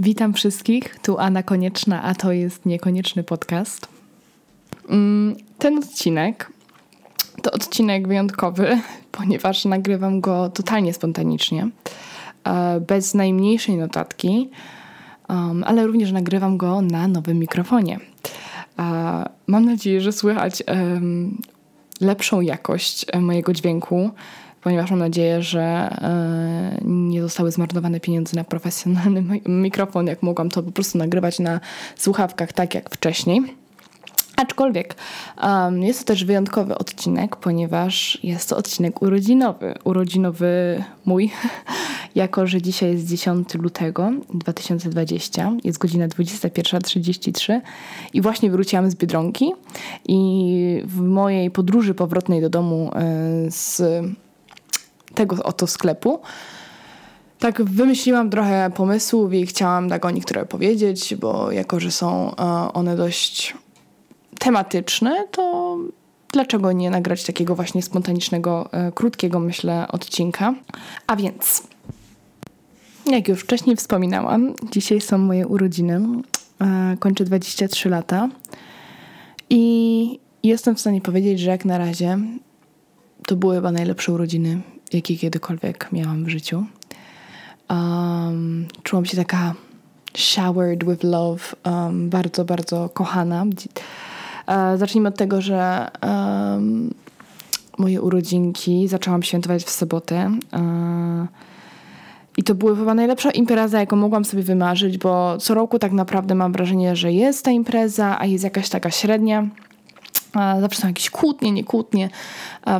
Witam wszystkich, tu Anna Konieczna, a to jest Niekonieczny Podcast. Mm, ten odcinek to odcinek wyjątkowy, ponieważ nagrywam go totalnie spontanicznie, e, bez najmniejszej notatki, um, ale również nagrywam go na nowym mikrofonie. Mam nadzieję, że słychać lepszą jakość e, mojego dźwięku ponieważ mam nadzieję, że e, nie zostały zmarnowane pieniądze na profesjonalny mikrofon, jak mogłam to po prostu nagrywać na słuchawkach tak jak wcześniej. Aczkolwiek um, jest to też wyjątkowy odcinek, ponieważ jest to odcinek urodzinowy. Urodzinowy mój, jako że dzisiaj jest 10 lutego 2020, jest godzina 21.33 i właśnie wróciłam z Biedronki i w mojej podróży powrotnej do domu y, z tego oto sklepu. Tak wymyśliłam trochę pomysłów i chciałam tak o niektóre powiedzieć, bo jako, że są e, one dość tematyczne, to dlaczego nie nagrać takiego właśnie spontanicznego, e, krótkiego, myślę, odcinka. A więc, jak już wcześniej wspominałam, dzisiaj są moje urodziny. E, kończę 23 lata i jestem w stanie powiedzieć, że jak na razie to były chyba najlepsze urodziny, jakie kiedykolwiek miałam w życiu. Um, czułam się taka showered with love, um, bardzo, bardzo kochana. Uh, zacznijmy od tego, że um, moje urodzinki zaczęłam świętować w sobotę. Uh, i to była chyba najlepsza impreza, jaką mogłam sobie wymarzyć, bo co roku tak naprawdę mam wrażenie, że jest ta impreza, a jest jakaś taka średnia. Zawsze są jakieś kłótnie, nie kłótnie.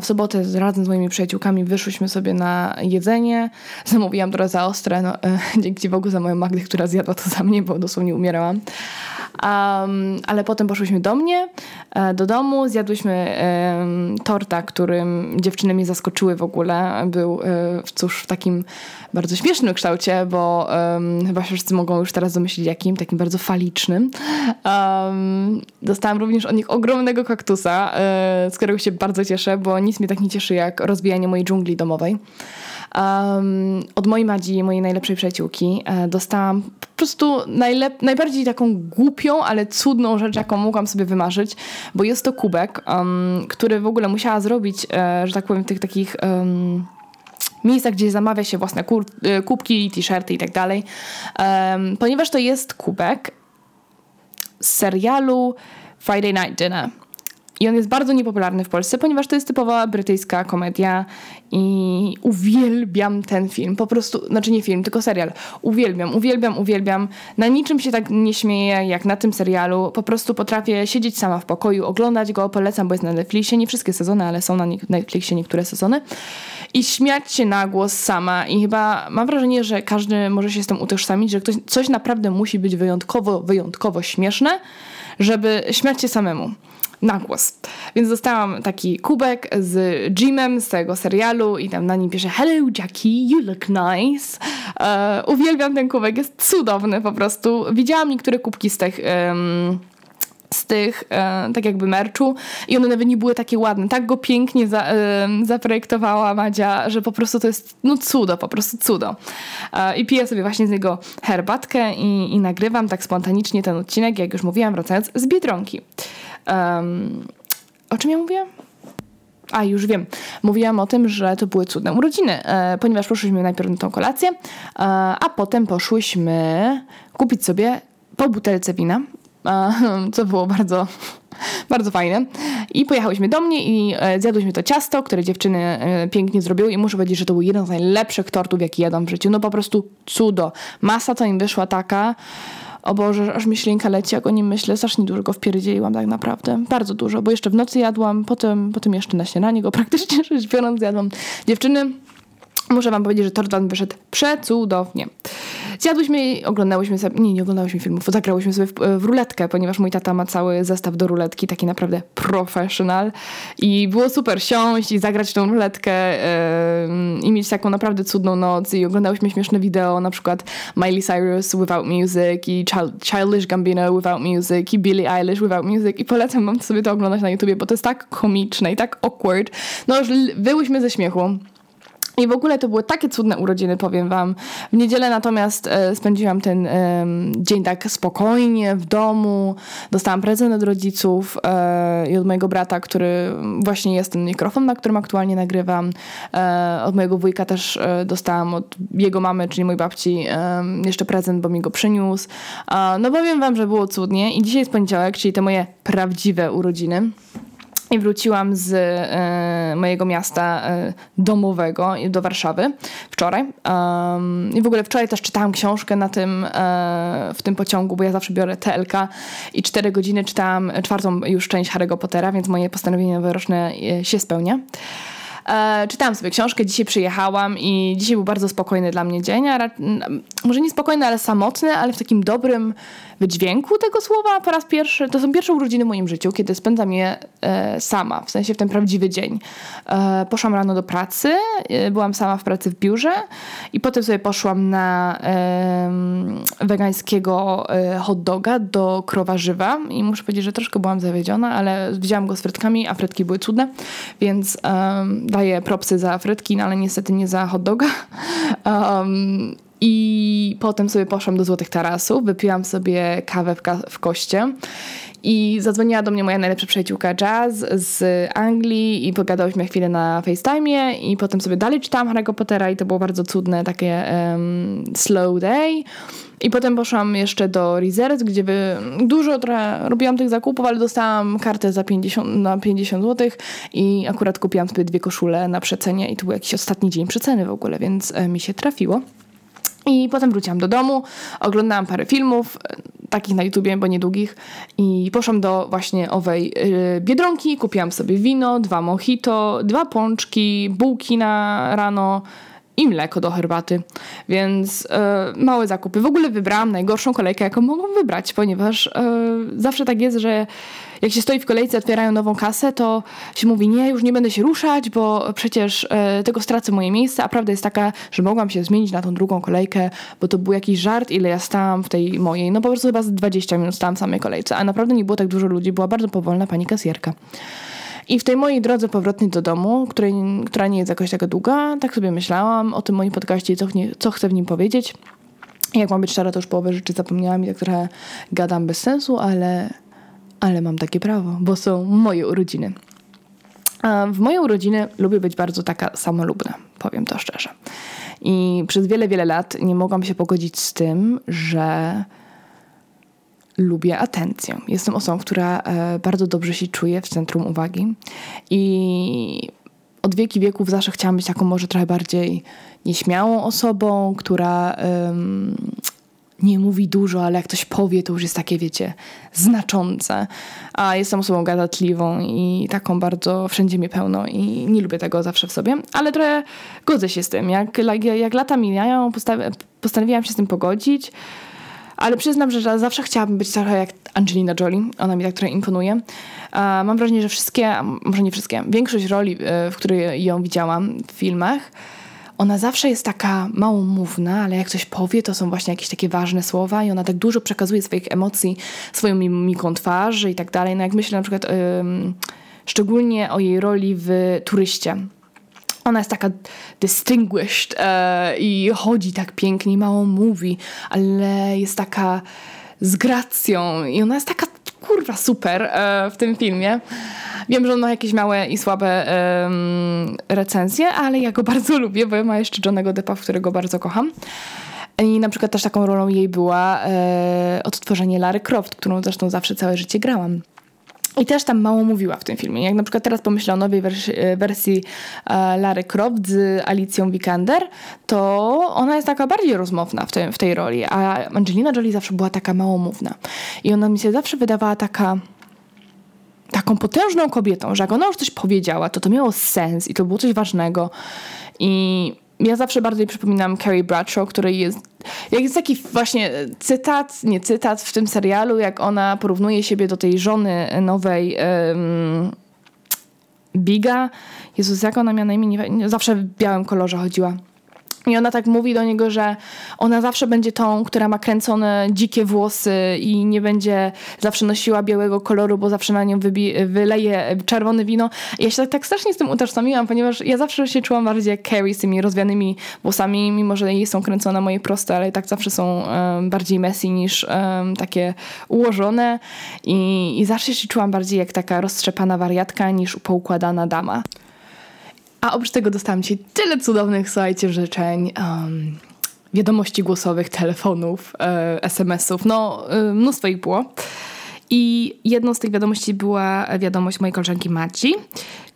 W sobotę razem z moimi przyjaciółkami wyszłyśmy sobie na jedzenie. Zamówiłam trochę za ostre, no, dzięki Bogu za moją Magdę, która zjadła to za mnie, bo dosłownie umierałam. Um, ale potem poszłyśmy do mnie, e, do domu, zjadłyśmy um, torta, którym dziewczyny mnie zaskoczyły w ogóle. Był, e, cóż, w takim bardzo śmiesznym kształcie, bo um, chyba wszyscy mogą już teraz domyślić jakim, takim bardzo falicznym. Um, dostałam również od nich ogromnego kaktusa, e, z którego się bardzo cieszę, bo nic mnie tak nie cieszy jak rozbijanie mojej dżungli domowej. Um, od mojej Madzi, mojej najlepszej przyjaciółki, e, dostałam po prostu najlep- najbardziej taką głupią, ale cudną rzecz, jaką mogłam sobie wymarzyć, bo jest to kubek, um, który w ogóle musiała zrobić, e, że tak powiem, tych takich um, gdzie zamawia się własne kur- e, kubki, t-shirty i tak dalej, ponieważ to jest kubek z serialu Friday Night Dinner. I on jest bardzo niepopularny w Polsce, ponieważ to jest typowa brytyjska komedia i uwielbiam ten film. Po prostu, znaczy nie film, tylko serial. Uwielbiam, uwielbiam, uwielbiam. Na niczym się tak nie śmieję jak na tym serialu. Po prostu potrafię siedzieć sama w pokoju, oglądać go, polecam, bo jest na Netflixie. Nie wszystkie sezony, ale są na Netflixie niektóre sezony. I śmiać się na głos sama. I chyba mam wrażenie, że każdy może się z tym utożsamić, że ktoś, coś naprawdę musi być wyjątkowo, wyjątkowo śmieszne, żeby śmiać się samemu na głos. Więc dostałam taki kubek z Jimem z tego serialu i tam na nim pisze Hello Jackie, you look nice. E, uwielbiam ten kubek, jest cudowny po prostu. Widziałam niektóre kubki z tych... Um, z tych, e, tak jakby merczu i one nawet nie były takie ładne. Tak go pięknie za, e, zaprojektowała Madzia, że po prostu to jest no cudo, po prostu cudo. E, I piję sobie właśnie z niego herbatkę i, i nagrywam tak spontanicznie ten odcinek, jak już mówiłam, wracając z Biedronki. O czym ja mówiłam? A, już wiem. Mówiłam o tym, że to były cudne urodziny, e, ponieważ poszłyśmy najpierw na tą kolację, e, a potem poszłyśmy kupić sobie po butelce wina, co było bardzo, bardzo fajne. I pojechałyśmy do mnie i e, zjadłyśmy to ciasto, które dziewczyny e, pięknie zrobiły i muszę powiedzieć, że to był jeden z najlepszych tortów, jaki jadłam w życiu. No po prostu cudo. Masa to im wyszła taka o Boże, aż mi ślinka leci, jak o nim myślę. Strasznie dużo go wpierdzieliłam tak naprawdę. Bardzo dużo, bo jeszcze w nocy jadłam, potem, potem jeszcze na śniadanie go praktycznie rzecz biorąc jadłam. Dziewczyny, muszę wam powiedzieć, że tort wam wyszedł przecudownie. Zjadłyśmy i oglądałyśmy sobie, nie, nie oglądałyśmy filmów, zagrałyśmy sobie w, w, ruletkę, ponieważ mój tata ma cały zestaw do ruletki, taki naprawdę professional i było super siąść i zagrać tą ruletkę yy, i mieć taką naprawdę cudną noc i oglądałyśmy śmieszne wideo, na przykład Miley Cyrus Without Music i Child, Childish Gambino Without Music i Billie Eilish Without Music i polecam wam sobie to oglądać na YouTubie, bo to jest tak komiczne i tak awkward. No już wyłyśmy ze śmiechu. I w ogóle to były takie cudne urodziny, powiem wam. W niedzielę natomiast e, spędziłam ten e, dzień tak spokojnie w domu. Dostałam prezent od rodziców e, i od mojego brata, który właśnie jest ten mikrofon, na którym aktualnie nagrywam. E, od mojego wujka też e, dostałam od jego mamy, czyli mojej babci, jeszcze prezent, bo mi go przyniósł. no powiem wam, że było cudnie. I dzisiaj jest poniedziałek, czyli te moje prawdziwe urodziny. I wróciłam z e, mojego miasta e, domowego do Warszawy wczoraj. Um, I w ogóle wczoraj też czytałam książkę na tym, e, w tym pociągu, bo ja zawsze biorę TLK i cztery godziny czytałam czwartą już część Harry'ego Pottera, więc moje postanowienie noworoczne się spełnia. E, czytałam sobie książkę, dzisiaj przyjechałam i dzisiaj był bardzo spokojny dla mnie dzień. A może nie spokojny, ale samotny, ale w takim dobrym wydźwięku tego słowa po raz pierwszy. To są pierwsze urodziny w moim życiu, kiedy spędzam je e, sama, w sensie w ten prawdziwy dzień. E, poszłam rano do pracy, byłam sama w pracy w biurze i potem sobie poszłam na wegańskiego hot doga do krowarzywa i muszę powiedzieć, że troszkę byłam zawiedziona, ale widziałam go z frytkami, a frytki były cudne, więc daję propsy za frytki, no ale niestety nie za hot doga. Um, I potem sobie poszłam do Złotych Tarasów, wypiłam sobie kawę w, ka w koście. I zadzwoniła do mnie moja najlepsza przyjaciółka Jazz z Anglii i pogadałyśmy chwilę na FaceTime i potem sobie dalej czytałam Harry'ego Pottera i to było bardzo cudne, takie um, slow day. I potem poszłam jeszcze do Reserve, gdzie by dużo trochę robiłam tych zakupów, ale dostałam kartę za 50, na 50 zł i akurat kupiłam sobie dwie koszule na przecenie i to był jakiś ostatni dzień przeceny w ogóle, więc e, mi się trafiło. I potem wróciłam do domu, oglądałam parę filmów, e, takich na YouTubie, bo niedługich i poszłam do właśnie owej yy, Biedronki, kupiłam sobie wino, dwa mojito, dwa pączki, bułki na rano, i mleko do herbaty. Więc e, małe zakupy. W ogóle wybrałam najgorszą kolejkę, jaką mogłam wybrać, ponieważ e, zawsze tak jest, że jak się stoi w kolejce, otwierają nową kasę, to się mówi, nie, już nie będę się ruszać, bo przecież e, tego stracę moje miejsce, a prawda jest taka, że mogłam się zmienić na tą drugą kolejkę, bo to był jakiś żart, ile ja stałam w tej mojej, no po prostu chyba z 20 minut stałam w samej kolejce, a naprawdę nie było tak dużo ludzi, była bardzo powolna pani kasjerka. I w tej mojej drodze powrotnej do domu, której, która nie jest jakoś taka długa, tak sobie myślałam o tym moim podcaście i co, co chcę w nim powiedzieć. Jak mam być szczera, to już połowę rzeczy zapomniałam i tak trochę gadam bez sensu, ale, ale mam takie prawo, bo są moje urodziny. A w moje urodziny lubię być bardzo taka samolubna, powiem to szczerze. I przez wiele, wiele lat nie mogłam się pogodzić z tym, że lubię atencję. Jestem osobą, która e, bardzo dobrze się czuje w centrum uwagi i od wieki wieków zawsze chciałam być taką może trochę bardziej nieśmiałą osobą, która um, nie mówi dużo, ale jak ktoś powie, to już jest takie, wiecie, znaczące. A jestem osobą gadatliwą i taką bardzo wszędzie mnie pełno i nie lubię tego zawsze w sobie, ale trochę godzę się z tym. Jak, jak, jak lata mijają, postanowiłam się z tym pogodzić. Ale przyznam, że zawsze chciałabym być trochę jak Angelina Jolie. Ona mi tak trochę imponuje. Mam wrażenie, że wszystkie, może nie wszystkie, większość roli, e, w której ją widziałam w filmach, ona zawsze jest taka małomówna, ale jak coś powie, to są właśnie jakieś takie ważne słowa i ona tak dużo przekazuje swoich emocji, swoją mimiką twarzy i tak dalej. No jak myślę na przykład szczególnie o jej roli w Turyście, ona jest taka distinguished e, i chodzi tak pięknie, mało mówi, ale jest taka z gracją i ona jest taka kurwa super e, w tym filmie. Wiem, że on ma jakieś małe i słabe recenzje, ale ja go bardzo lubię, bo ma jeszcze Johnego Deppa, którego bardzo kocham. I na przykład też taką rolą jej była e, odtworzenie Lary Croft, którą zresztą zawsze całe życie grałam. I też tam mało mówiła w tym filmie. Jak na przykład teraz pomyślę o nowej wersji, wersji e, Lary Croft z Alicją Vikander, to ona jest taka bardziej rozmowna w, tej w tej roli, a Angelina Jolie zawsze była taka małomówna. I ona mi się zawsze wydawała taka taką potężną kobietą, że jak ona już coś powiedziała, to to miało sens i to było coś ważnego. I ja zawsze bardziej przypominam Carrie Bradshaw, który jest. Jak jest taki właśnie cytat, nie cytat w tym serialu, jak ona porównuje siebie do tej żony nowej um, Biga. Jezus, jak ona miała na imię? Nie, zawsze w białym kolorze chodziła. I ona tak mówi do niego, że ona zawsze będzie tą, która ma kręcone dzikie włosy i nie będzie zawsze nosiła białego koloru, bo zawsze na nią wyleje czerwone wino. I ja się tak, tak strasznie z tym utożsamiłam, ponieważ ja zawsze się czułam bardziej jak Carrie z tymi rozwianymi włosami, mimo że jej są kręcone moje proste, ale i tak zawsze są um, bardziej messy niż um, takie ułożone. I, I zawsze się czułam bardziej jak taka roztrzepana wariatka niż poukładana dama. A oprócz tego dostałam ci tyle cudownych, słuchajcie, życzeń. Um, wiadomości głosowych, telefonów, e, SMS-ów, no e, mnóstwo ich było. I jedną z tych wiadomości była wiadomość mojej koleżanki Maci,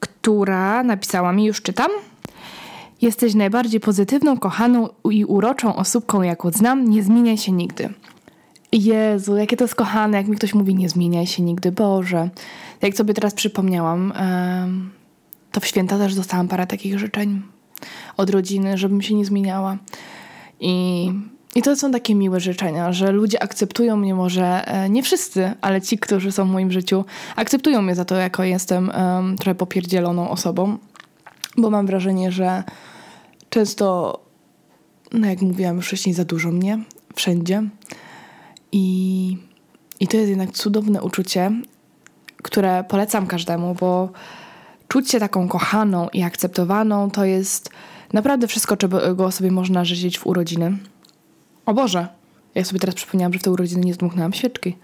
która napisała mi, już czytam. Jesteś najbardziej pozytywną, kochaną i uroczą osóbką, jaką znam. Nie zmieniaj się nigdy. Jezu, jakie to jest kochane, jak mi ktoś mówi, nie zmieniaj się nigdy. Boże. Jak sobie teraz przypomniałam, to w święta też dostałam parę takich życzeń od rodziny, żebym się nie zmieniała. I, I to są takie miłe życzenia, że ludzie akceptują mnie może, e, nie wszyscy, ale ci, którzy są w moim życiu, akceptują mnie za to, jako jestem um, trochę popierdzieloną osobą, bo mam wrażenie, że często, no jak mówiłam już wcześniej, za dużo mnie wszędzie. I, I to jest jednak cudowne uczucie, które polecam każdemu, bo czuć się taką kochaną i akceptowaną to jest naprawdę wszystko, czego sobie można życzyć w urodziny. O Boże, ja sobie teraz przypomniałam, że w te urodziny nie zdmuchnęłam świeczki.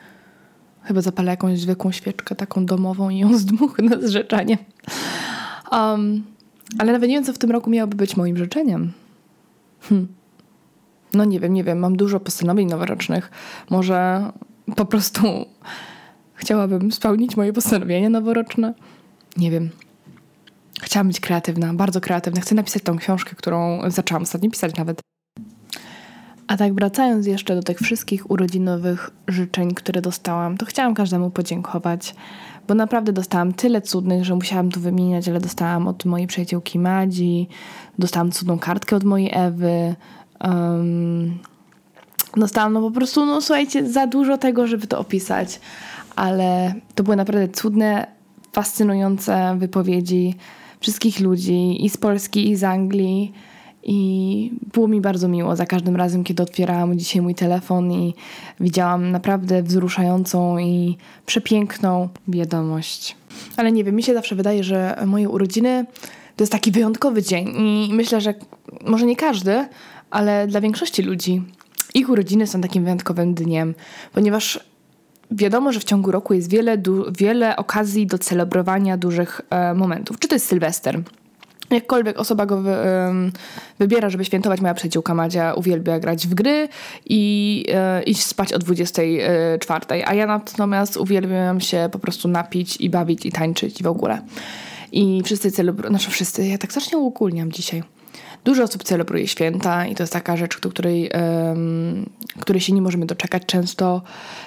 Chyba zapalę jakąś zwykłą świeczkę, taką domową i ją zdmuchnę z życzeniem. Um, ale nawet nie wiem, co w tym roku miałoby być moim życzeniem. Hm. No nie wiem, nie wiem. Mam dużo postanowień noworocznych. Może po prostu chciałabym spełnić moje postanowienia noworoczne. Nie wiem. Chciałam być kreatywna, bardzo kreatywna. Chcę napisać tą książkę, którą zaczęłam ostatnio pisać nawet. A tak wracając jeszcze do tych wszystkich urodzinowych życzeń, które dostałam, to chciałam każdemu podziękować, bo naprawdę dostałam tyle cudnych, że musiałam tu wymieniać, ale dostałam od mojej przyjaciółki Madzi, dostałam cudną kartkę od mojej Ewy, um, dostałam no po prostu, no słuchajcie, za dużo tego, żeby to opisać, ale to były naprawdę cudne, fascynujące wypowiedzi, wszystkich ludzi i z Polski, i z Anglii. I było mi bardzo miło za każdym razem, kiedy otwierałam dzisiaj mój telefon i widziałam naprawdę wzruszającą i przepiękną wiadomość. Ale nie wiem, mi się zawsze wydaje, że moje urodziny to jest taki wyjątkowy dzień i myślę, że może nie każdy, ale dla większości ludzi ich urodziny są takim wyjątkowym dniem, ponieważ wiadomo, że w ciągu roku jest wiele, wiele okazji do celebrowania dużych e, momentów. Czy to jest Sylwester? Jakkolwiek osoba go wy, wybiera, żeby świętować, moja przyjaciółka Madzia uwielbia grać w gry i e, iść spać o 24, a ja natomiast uwielbiam się po prostu napić i bawić i tańczyć i w ogóle. I wszyscy celebrują, znaczy wszyscy, ja tak strasznie uogólniam dzisiaj. Dużo osób celebruje święta i to jest taka rzecz, do której, um, której się nie możemy doczekać często.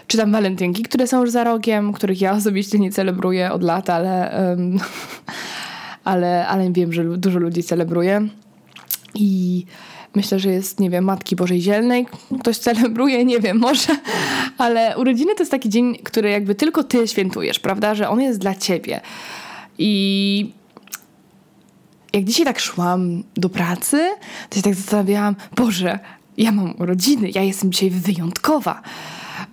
Czytam walentynki, które są już za rogiem, których ja osobiście nie celebruję od lat, ale, um, ale, ale wiem, że dużo ludzi celebruje. I myślę, że jest, nie wiem, Matki Bożej Zielnej. Ktoś celebruje, nie wiem, może. Ale urodziny to jest taki dzień, który jakby tylko ty świętujesz, prawda? Że on jest dla ciebie. I jak dzisiaj tak szłam do pracy, to się tak zastanawiałam, Boże, ja mam urodziny, ja jestem dzisiaj wyjątkowa.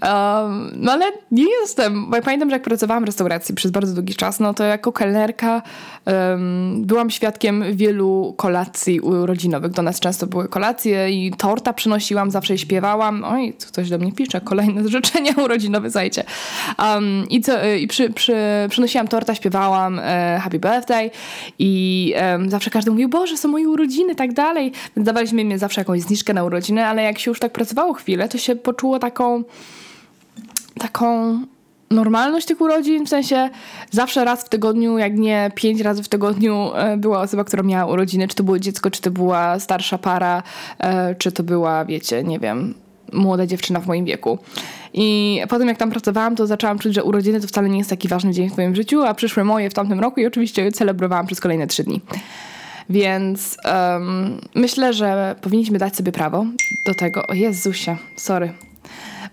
Um, no ale nie jestem, bo ja pamiętam, że jak pracowałam w restauracji przez bardzo długi czas, no to jako kelnerka um, byłam świadkiem wielu kolacji urodzinowych. Do nas często były kolacje i torta przynosiłam, zawsze śpiewałam. Oj, ktoś do mnie pisze, kolejne życzenia urodzinowe, zajcie. Um, I, co, i przy, przy, przynosiłam torta, śpiewałam e, happy birthday i zawsze każdy mówił, Boże, są moje urodziny, tak dalej. Dawaliśmy mi zawsze jakąś zniżkę na urodziny, ale jak się już tak pracowało chwilę, to się poczuło taką taką normalność tych urodzin, w sensie zawsze raz w tygodniu, jak nie pięć razy w tygodniu e, była osoba, która miała urodziny, czy to było dziecko, czy to była starsza para, e, czy to była, wiecie, nie wiem, młoda dziewczyna w moim wieku. I potem jak tam pracowałam, to zaczęłam czuć, że urodziny to wcale nie jest taki ważny dzień w moim życiu, a przyszły moje w tamtym roku i oczywiście celebrowałam przez kolejne trzy dni. Więc um, myślę, że powinniśmy dać sobie prawo do tego. O Jezusie, sorry,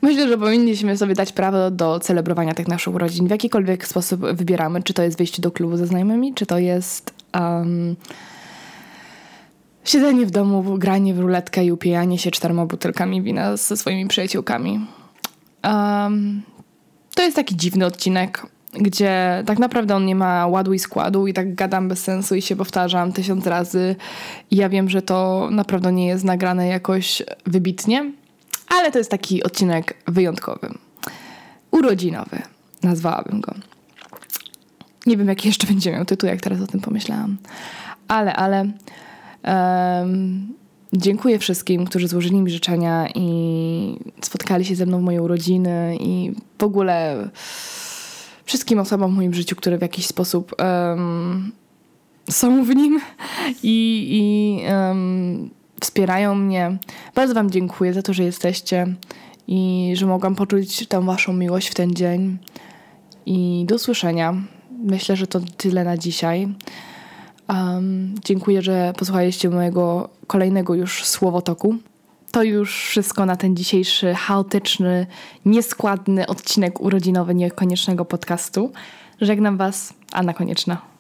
Myślę, że powinniśmy sobie dać prawo do celebrowania tych naszych urodzin w jakikolwiek sposób wybieramy. Czy to jest wyjście do klubu ze znajomymi, czy to jest. Um, siedzenie w domu, granie w ruletkę i upijanie się czterema butelkami wina ze swoimi przyjaciółkami. Um, to jest taki dziwny odcinek, gdzie tak naprawdę on nie ma ładu i składu i tak gadam bez sensu i się powtarzam tysiąc razy. I ja wiem, że to naprawdę nie jest nagrane jakoś wybitnie, ale to jest taki odcinek wyjątkowy. Urodzinowy, nazwałabym go. Nie wiem, jaki jeszcze będzie miał tytuł, jak teraz o tym pomyślałam. Ale, ale um, dziękuję wszystkim, którzy złożyli mi życzenia i spotkali się ze mną w mojej urodziny i w ogóle wszystkim osobom w moim życiu, które w jakiś sposób um, są w nim i, i um, wspierają mnie. Bardzo Wam dziękuję za to, że jesteście i że mogłam poczuć tę Waszą miłość w ten dzień. I do usłyszenia. Myślę, że to tyle na dzisiaj. Um, dziękuję, że posłuchaliście mojego kolejnego już słowotoku. To już wszystko na ten dzisiejszy chaotyczny, nieskładny odcinek urodzinowy niekoniecznego podcastu. Żegnam Was, Anna Konieczna.